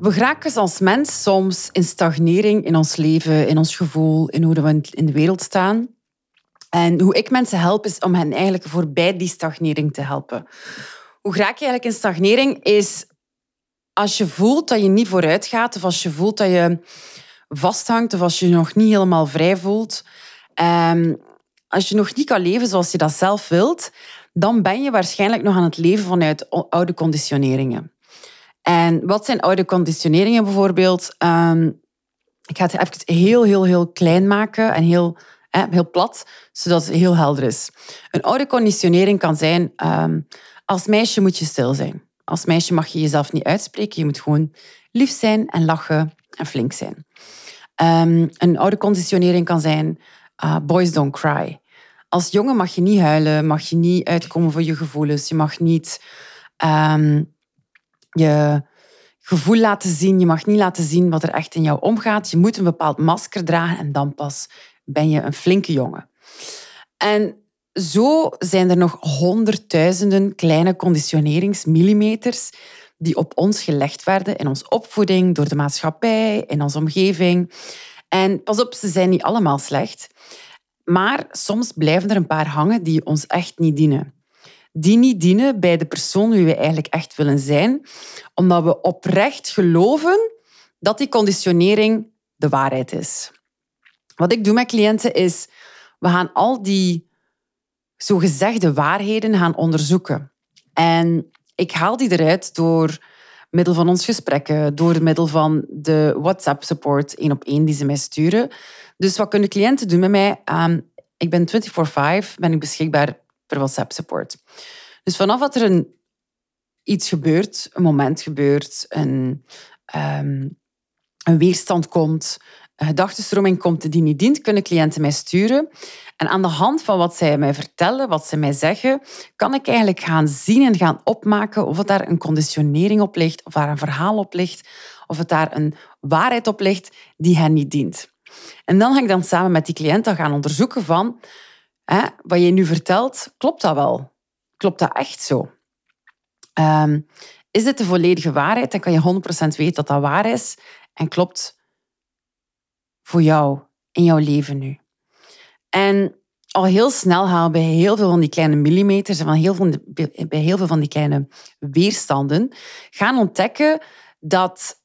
We geraken als mens soms in stagnering in ons leven, in ons gevoel, in hoe we in de wereld staan. En hoe ik mensen help, is om hen eigenlijk voorbij die stagnering te helpen. Hoe raak je eigenlijk in stagnering? Is als je voelt dat je niet vooruit gaat, of als je voelt dat je vasthangt, of als je je nog niet helemaal vrij voelt. Um, als je nog niet kan leven zoals je dat zelf wilt, dan ben je waarschijnlijk nog aan het leven vanuit oude conditioneringen. En wat zijn oude conditioneringen bijvoorbeeld? Um, ik ga het even heel, heel, heel klein maken en heel, heel plat, zodat het heel helder is. Een oude conditionering kan zijn, um, als meisje moet je stil zijn. Als meisje mag je jezelf niet uitspreken, je moet gewoon lief zijn en lachen en flink zijn. Um, een oude conditionering kan zijn, uh, boys don't cry. Als jongen mag je niet huilen, mag je niet uitkomen voor je gevoelens, je mag niet je gevoel laten zien. Je mag niet laten zien wat er echt in jou omgaat. Je moet een bepaald masker dragen en dan pas ben je een flinke jongen. En zo zijn er nog honderdduizenden kleine conditioneringsmillimeters die op ons gelegd werden in onze opvoeding, door de maatschappij, in onze omgeving. En pas op, ze zijn niet allemaal slecht. Maar soms blijven er een paar hangen die ons echt niet dienen die niet dienen bij de persoon wie we eigenlijk echt willen zijn, omdat we oprecht geloven dat die conditionering de waarheid is. Wat ik doe met cliënten is, we gaan al die zogezegde waarheden gaan onderzoeken. En ik haal die eruit door middel van ons gesprekken, door middel van de WhatsApp-support één op één die ze mij sturen. Dus wat kunnen cliënten doen met mij? Um, ik ben 24-5, ben ik beschikbaar per WhatsApp support. Dus vanaf dat er een, iets gebeurt, een moment gebeurt, een, um, een weerstand komt, een gedachtenstroming komt die niet dient, kunnen cliënten mij sturen. En aan de hand van wat zij mij vertellen, wat zij mij zeggen, kan ik eigenlijk gaan zien en gaan opmaken of het daar een conditionering op ligt, of daar een verhaal op ligt, of het daar een waarheid op ligt die hen niet dient. En dan ga ik dan samen met die cliënt gaan onderzoeken van Wat je nu vertelt, klopt dat wel? Klopt dat echt zo? Um, is dit de volledige waarheid? Dan kan je 100% weten dat dat waar is en klopt voor jou in jouw leven nu. En al heel snel gaan bij heel veel van die kleine millimeters en van heel veel, bij heel veel van die kleine weerstanden gaan ontdekken dat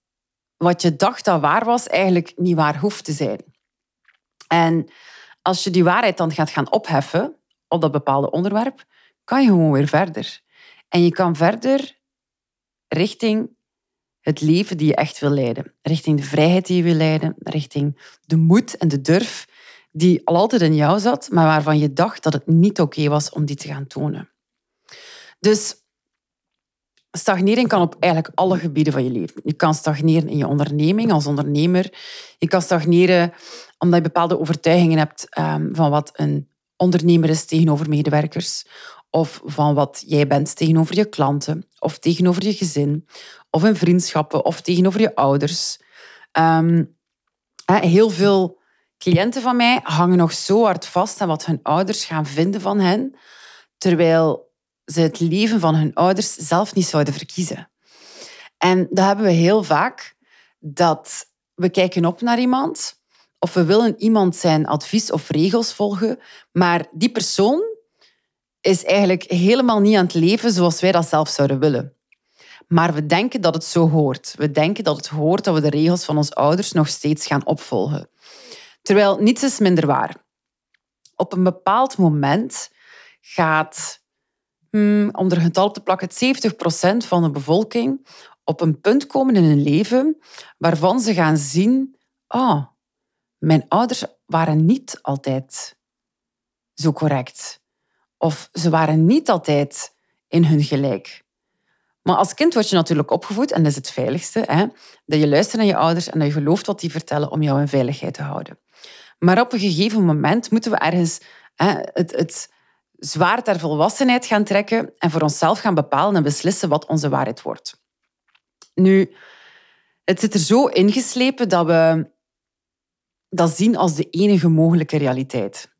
wat je dacht dat waar was, eigenlijk niet waar hoeft te zijn. En als je die waarheid dan gaat gaan opheffen op dat bepaalde onderwerp, kan je gewoon weer verder. En je kan verder richting het leven die je echt wil leiden. Richting de vrijheid die je wil leiden. Richting de moed en de durf die al altijd in jou zat, maar waarvan je dacht dat het niet oké was om die te gaan tonen. Dus stagnering kan op eigenlijk alle gebieden van je leven. Je kan stagneren in je onderneming als ondernemer. Je kan stagneren omdat je bepaalde overtuigingen hebt ehm, van wat een ondernemer is tegenover medewerkers. Of van wat jij bent tegenover je klanten. Of tegenover je gezin. Of in vriendschappen. Of tegenover je ouders. Ehm, heel veel cliënten van mij hangen nog zo hard vast aan wat hun ouders gaan vinden van hen. Terwijl ze het leven van hun ouders zelf niet zouden verkiezen. En dat hebben we heel vaak. Dat we kijken op naar iemand of we willen iemand zijn advies of regels volgen, maar die persoon is eigenlijk helemaal niet aan het leven zoals wij dat zelf zouden willen. Maar we denken dat het zo hoort. We denken dat het hoort dat we de regels van onze ouders nog steeds gaan opvolgen. Terwijl niets is minder waar. Op een bepaald moment gaat, hmm, om er een getal te plakken, 70% van de bevolking op een punt komen in hun leven waarvan ze gaan zien, oh, mijn ouders waren niet altijd zo correct. Of ze waren niet altijd in hun gelijk. Maar als kind word je natuurlijk opgevoed, en dat is het veiligste, hè, dat je luistert naar je ouders en dat je gelooft wat die vertellen om jou in veiligheid te houden. Maar op een gegeven moment moeten we ergens hè, het, het zwaard der volwassenheid gaan trekken en voor onszelf gaan bepalen en beslissen wat onze waarheid wordt. Nu, het zit er zo ingeslepen dat we dat zien als de enige mogelijke realiteit.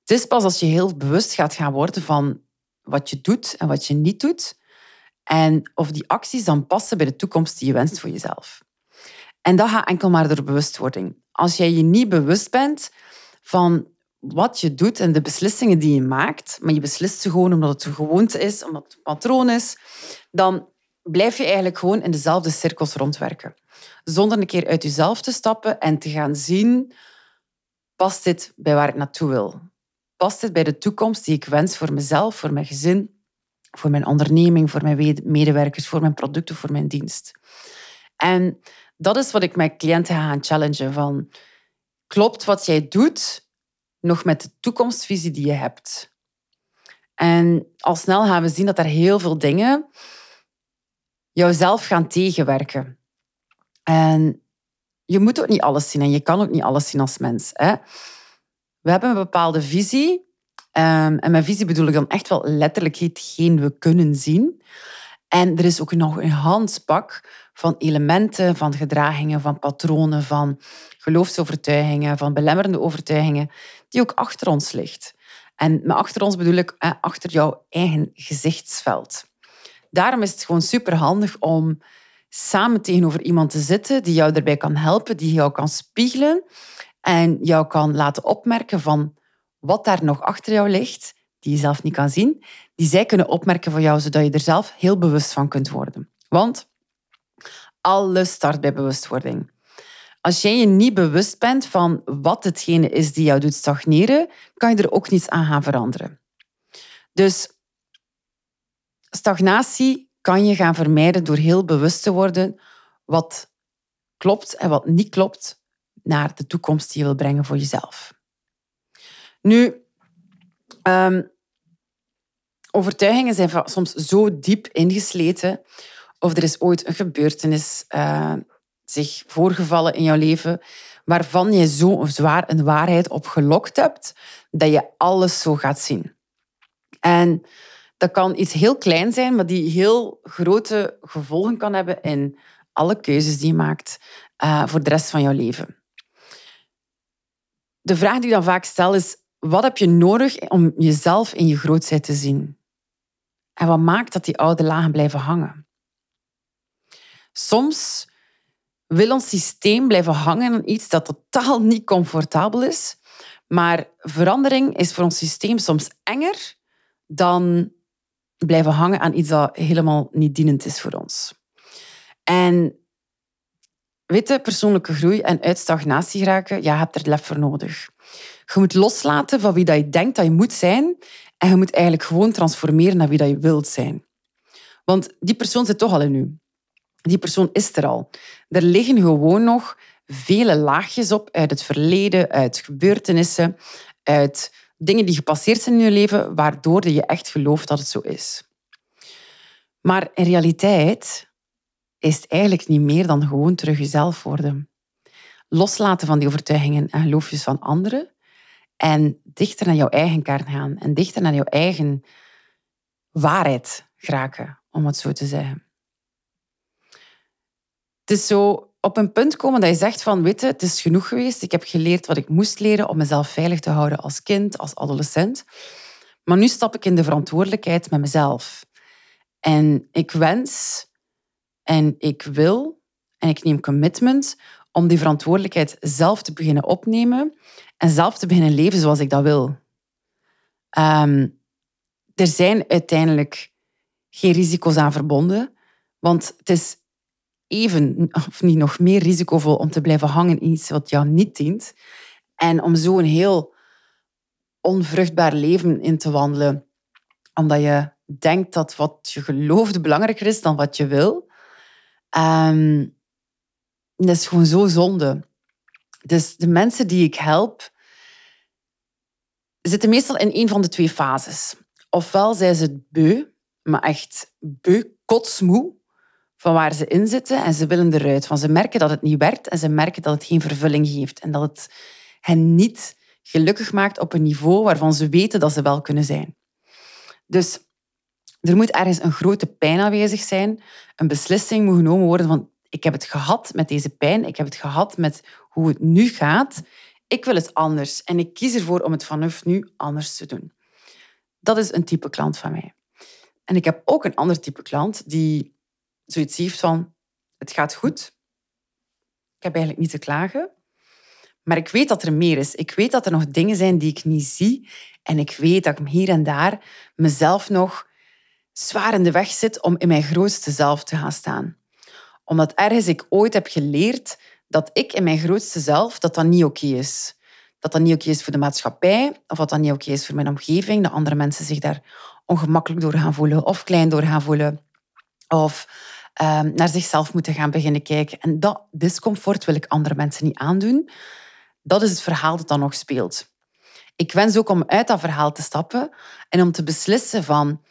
Het is pas als je heel bewust gaat gaan worden van wat je doet en wat je niet doet, en of die acties dan passen bij de toekomst die je wenst voor jezelf. En dat gaat enkel maar door bewustwording. Als jij je niet bewust bent van wat je doet en de beslissingen die je maakt, maar je beslist ze gewoon omdat het een gewoonte is, omdat het een patroon is, dan blijf je eigenlijk gewoon in dezelfde cirkels rondwerken. Zonder een keer uit jezelf te stappen en te gaan zien, past dit bij waar ik naartoe wil? Past dit bij de toekomst die ik wens voor mezelf, voor mijn gezin, voor mijn onderneming, voor mijn medewerkers, voor mijn producten, voor mijn dienst? En dat is wat ik met cliënten ga gaan challengen. Van, klopt wat jij doet nog met de toekomstvisie die je hebt? En al snel gaan we zien dat er heel veel dingen jouzelf gaan tegenwerken. En je moet ook niet alles zien en je kan ook niet alles zien als mens. Hè? We hebben een bepaalde visie. Ehm, en met visie bedoel ik dan echt wel letterlijk hetgeen we kunnen zien. En er is ook nog een handpak van elementen, van gedragingen, van patronen, van geloofsovertuigingen, van belemmerende overtuigingen, die ook achter ons ligt. En met achter ons bedoel ik achter jouw eigen gezichtsveld. Daarom is het gewoon superhandig om samen tegenover iemand te zitten die jou erbij kan helpen, die jou kan spiegelen en jou kan laten opmerken van wat daar nog achter jou ligt, die je zelf niet kan zien, die zij kunnen opmerken voor jou, zodat je er zelf heel bewust van kunt worden. Want alles start bij bewustwording. Als jij je niet bewust bent van wat hetgene is die jou doet stagneren, kan je er ook niets aan gaan veranderen. Dus stagnatie kan je gaan vermijden door heel bewust te worden wat klopt en wat niet klopt naar de toekomst die je wil brengen voor jezelf. Nu, ehm, overtuigingen zijn soms zo diep ingesleten of er is ooit een gebeurtenis uh, zich voorgevallen in jouw leven waarvan je zo zwaar een waarheid op gelokt hebt dat je alles zo gaat zien. En dat kan iets heel klein zijn, maar die heel grote gevolgen kan hebben in alle keuzes die je maakt uh, voor de rest van jouw leven. De vraag die ik dan vaak stel is, wat heb je nodig om jezelf in je grootheid te zien? En wat maakt dat die oude lagen blijven hangen? Soms wil ons systeem blijven hangen aan iets dat totaal niet comfortabel is, maar verandering is voor ons systeem soms enger dan blijven hangen aan iets dat helemaal niet dienend is voor ons. En weet persoonlijke groei en uit stagnatie geraken, ja, je hebt er lef voor nodig. Je moet loslaten van wie dat je denkt dat je moet zijn en je moet eigenlijk gewoon transformeren naar wie dat je wilt zijn. Want die persoon zit toch al in u. Die persoon is er al. Er liggen gewoon nog vele laagjes op uit het verleden, uit gebeurtenissen, uit dingen die gepasseerd zijn in je leven, waardoor je echt gelooft dat het zo is. Maar in realiteit is het eigenlijk niet meer dan gewoon terug jezelf worden. Loslaten van die overtuigingen en geloofjes van anderen en dichter naar jouw eigen kern gaan en dichter naar jouw eigen waarheid geraken, om het zo te zeggen. Het is zo op een punt komen dat je zegt van, weet het is genoeg geweest. Ik heb geleerd wat ik moest leren om mezelf veilig te houden als kind, als adolescent. Maar nu stap ik in de verantwoordelijkheid met mezelf. En ik wens en ik wil en ik neem commitment om die verantwoordelijkheid zelf te beginnen opnemen en zelf te beginnen leven zoals ik dat wil. Um, er zijn uiteindelijk geen risico's aan verbonden, want het is even, of niet nog meer risicovol om te blijven hangen in iets wat jou niet dient. En om zo een heel onvruchtbaar leven in te wandelen, omdat je denkt dat wat je gelooft belangrijker is dan wat je wil. Um, dat is gewoon zo zonde. Dus de mensen die ik help, zitten meestal in een van de twee fases. Ofwel zijn ze beu, maar echt beu kotsmoe van waar ze in zitten en ze willen eruit. Want ze merken dat het niet werkt en ze merken dat het geen vervulling geeft en dat het hen niet gelukkig maakt op een niveau waarvan ze weten dat ze wel kunnen zijn. Dus er moet ergens een grote pijn aanwezig zijn. Een beslissing moet genomen worden van ik heb het gehad met deze pijn, ik heb het gehad met hoe het nu gaat. Ik wil het anders en ik kies ervoor om het vanaf nu anders te doen. Dat is een type klant van mij. En ik heb ook een ander type klant die zoiets heeft van het gaat goed. Ik heb eigenlijk niet te klagen. Maar ik weet dat er meer is. Ik weet dat er nog dingen zijn die ik niet zie. En ik weet dat ik hier en daar mezelf nog zwaar in de weg zit om in mijn grootste zelf te gaan staan. Omdat ergens ik ooit heb geleerd dat ik in mijn grootste zelf, dat dat niet oké is. Dat dat niet oké is voor de maatschappij, of dat dat niet oké is voor mijn omgeving, dat andere mensen zich daar ongemakkelijk door gaan voelen, of klein door gaan voelen, of um, naar zichzelf moeten gaan beginnen kijken. En dat discomfort wil ik andere mensen niet aandoen. Dat is het verhaal dat dan nog speelt. Ik wens ook om uit dat verhaal te stappen en om te beslissen van...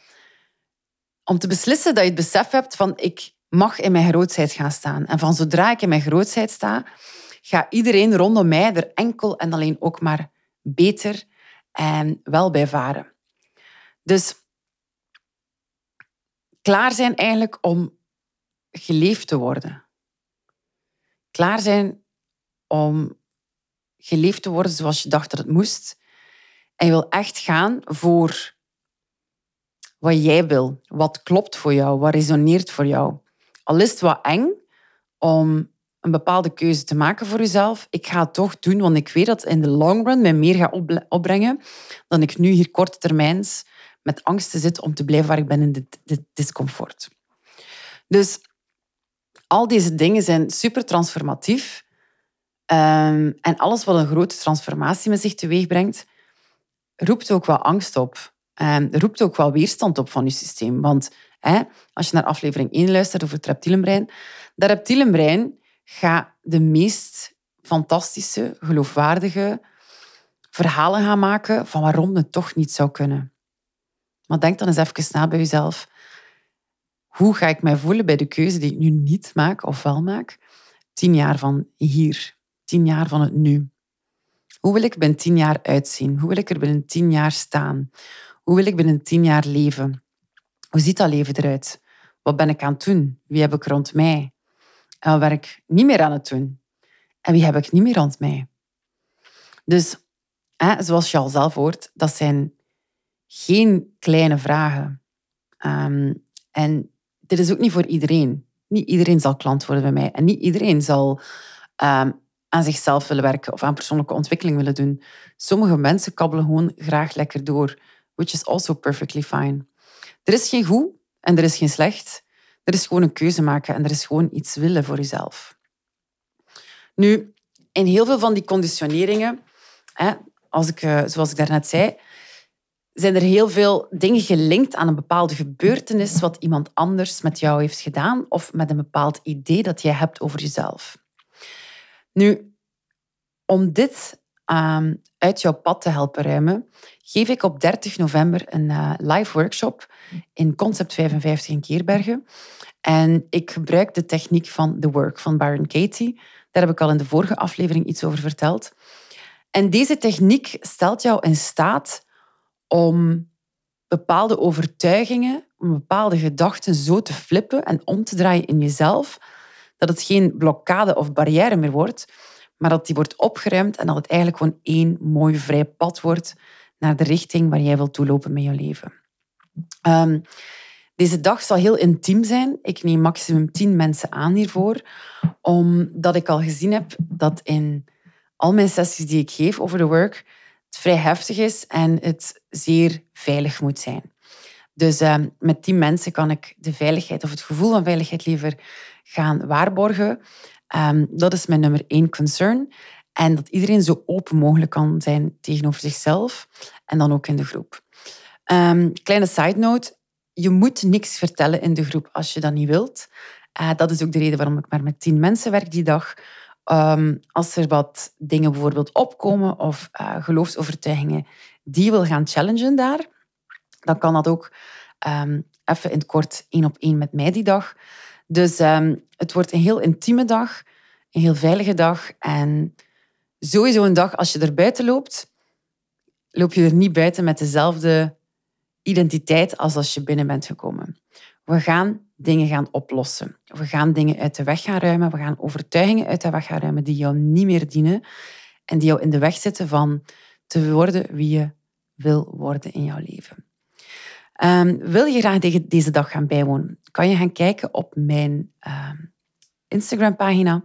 Om te beslissen dat je het besef hebt van ik mag in mijn grootheid gaan staan. En van zodra ik in mijn grootheid sta, gaat iedereen rondom mij er enkel en alleen ook maar beter en wel bij varen. Dus klaar zijn eigenlijk om geleefd te worden. Klaar zijn om geleefd te worden zoals je dacht dat het moest. En je wil echt gaan voor wat jij wil, wat klopt voor jou, wat resoneert voor jou. Al is het wat eng om een bepaalde keuze te maken voor jezelf, ik ga het toch doen, want ik weet dat in de long run mij meer gaat opbrengen dan ik nu hier korte termijns met angsten zit om te blijven waar ik ben in dit, dit discomfort. Dus al deze dingen zijn super transformatief. Um, en alles wat een grote transformatie met zich teweeg brengt, roept ook wel angst op. Um, roept ook wel weerstand op van je systeem. Want hè, als je naar aflevering 1 luistert over het reptielenbrein, dat reptielenbrein gaat de meest fantastische, geloofwaardige verhalen gaan maken van waarom het toch niet zou kunnen. Maar denk dan eens even na bij jezelf. Hoe ga ik mij voelen bij de keuze die ik nu niet maak of wel maak? Tien jaar van hier, tien jaar van het nu. Hoe wil ik binnen tien jaar uitzien? Hoe wil ik er binnen tien jaar staan? Hoe wil ik binnen tien jaar leven? Hoe ziet dat leven eruit? Wat ben ik aan het doen? Wie heb ik rond mij? En wat ben ik niet meer aan het doen? En wie heb ik niet meer rond mij? Dus, hè, zoals je al zelf hoort, dat zijn geen kleine vragen. Um, en dit is ook niet voor iedereen. Niet iedereen zal klant worden bij mij. En niet iedereen zal um, aan zichzelf willen werken of aan persoonlijke ontwikkeling willen doen. Sommige mensen kabbelen gewoon graag lekker door, which is also perfectly fine. Er is geen goed en er is geen slecht. Er is gewoon een keuze maken en er is gewoon iets willen voor jezelf. Nu, in heel veel van die conditioneringen, als ik, eh, zoals ik daarnet zei, zijn er heel veel dingen gelinkt aan een bepaalde gebeurtenis wat iemand anders met jou heeft gedaan of met een bepaald idee dat jij hebt over jezelf. Nu, om dit ehm, uit jouw pad te helpen ruimen, geef ik op 30 november een uh, live workshop in Concept 55 in Keerbergen. En ik gebruik de techniek van The Work van Byron Katie. Daar heb ik al in de vorige aflevering iets over verteld. En deze techniek stelt jou in staat om bepaalde overtuigingen, om bepaalde gedachten zo te flippen en om te draaien in jezelf, dat het geen blokkade of barrière meer wordt, maar dat die wordt opgeruimd en dat het eigenlijk gewoon één mooi vrij pad wordt naar de richting waar jij wilt toelopen met je leven. Um, deze dag zal heel intiem zijn. Ik neem maximum tien mensen aan hiervoor, omdat ik al gezien heb dat in al mijn sessies die ik geef over de work, het vrij heftig is en het zeer veilig moet zijn. Dus uh, met die mensen kan ik de veiligheid of het gevoel van veiligheid liever gaan waarborgen. Um, dat is mijn nummer één concern. En dat iedereen zo open mogelijk kan zijn tegenover zichzelf en dan ook in de groep. Um, kleine side note, je moet niks vertellen in de groep als je dat niet wilt. Uh, dat is ook de reden waarom ik maar met tien mensen werk die dag. Ehm, als er wat dingen bijvoorbeeld opkomen of uh, geloofsovertuigingen die wil gaan challengen daar, dan kan dat ook um, even in het kort één op één met mij die dag. Dus ehm, het wordt een heel intieme dag, een heel veilige dag. En sowieso een dag als je er buiten loopt, loop je er niet buiten met dezelfde identiteit als als je binnen bent gekomen. We gaan dingen gaan oplossen. We gaan dingen uit de weg gaan ruimen. We gaan overtuigingen uit de weg gaan ruimen die jou niet meer dienen en die jou in de weg zitten van te worden wie je wil worden in jouw leven. Um, wil je graag deze dag gaan bijwonen? Kan je gaan kijken op mijn uh, Instagram-pagina.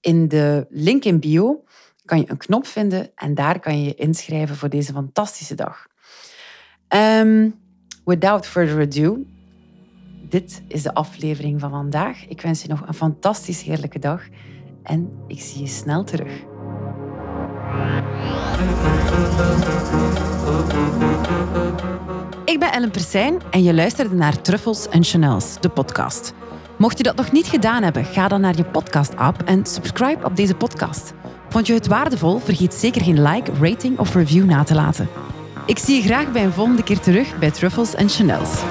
In de link in bio kan je een knop vinden en daar kan je je inschrijven voor deze fantastische dag. Um, without further ado, dit is de aflevering van vandaag. Ik wens je nog een fantastisch heerlijke dag en ik zie je snel terug. Ik ben Ellen Persijn en je luisterde naar Truffles en Chanels, de podcast. Mocht je dat nog niet gedaan hebben, ga dan naar je podcast-app en subscribe op deze podcast. Vond je het waardevol? Vergeet zeker geen like, rating of review na te laten. Ik zie je graag bij een volgende keer terug bij Truffles en Chanels.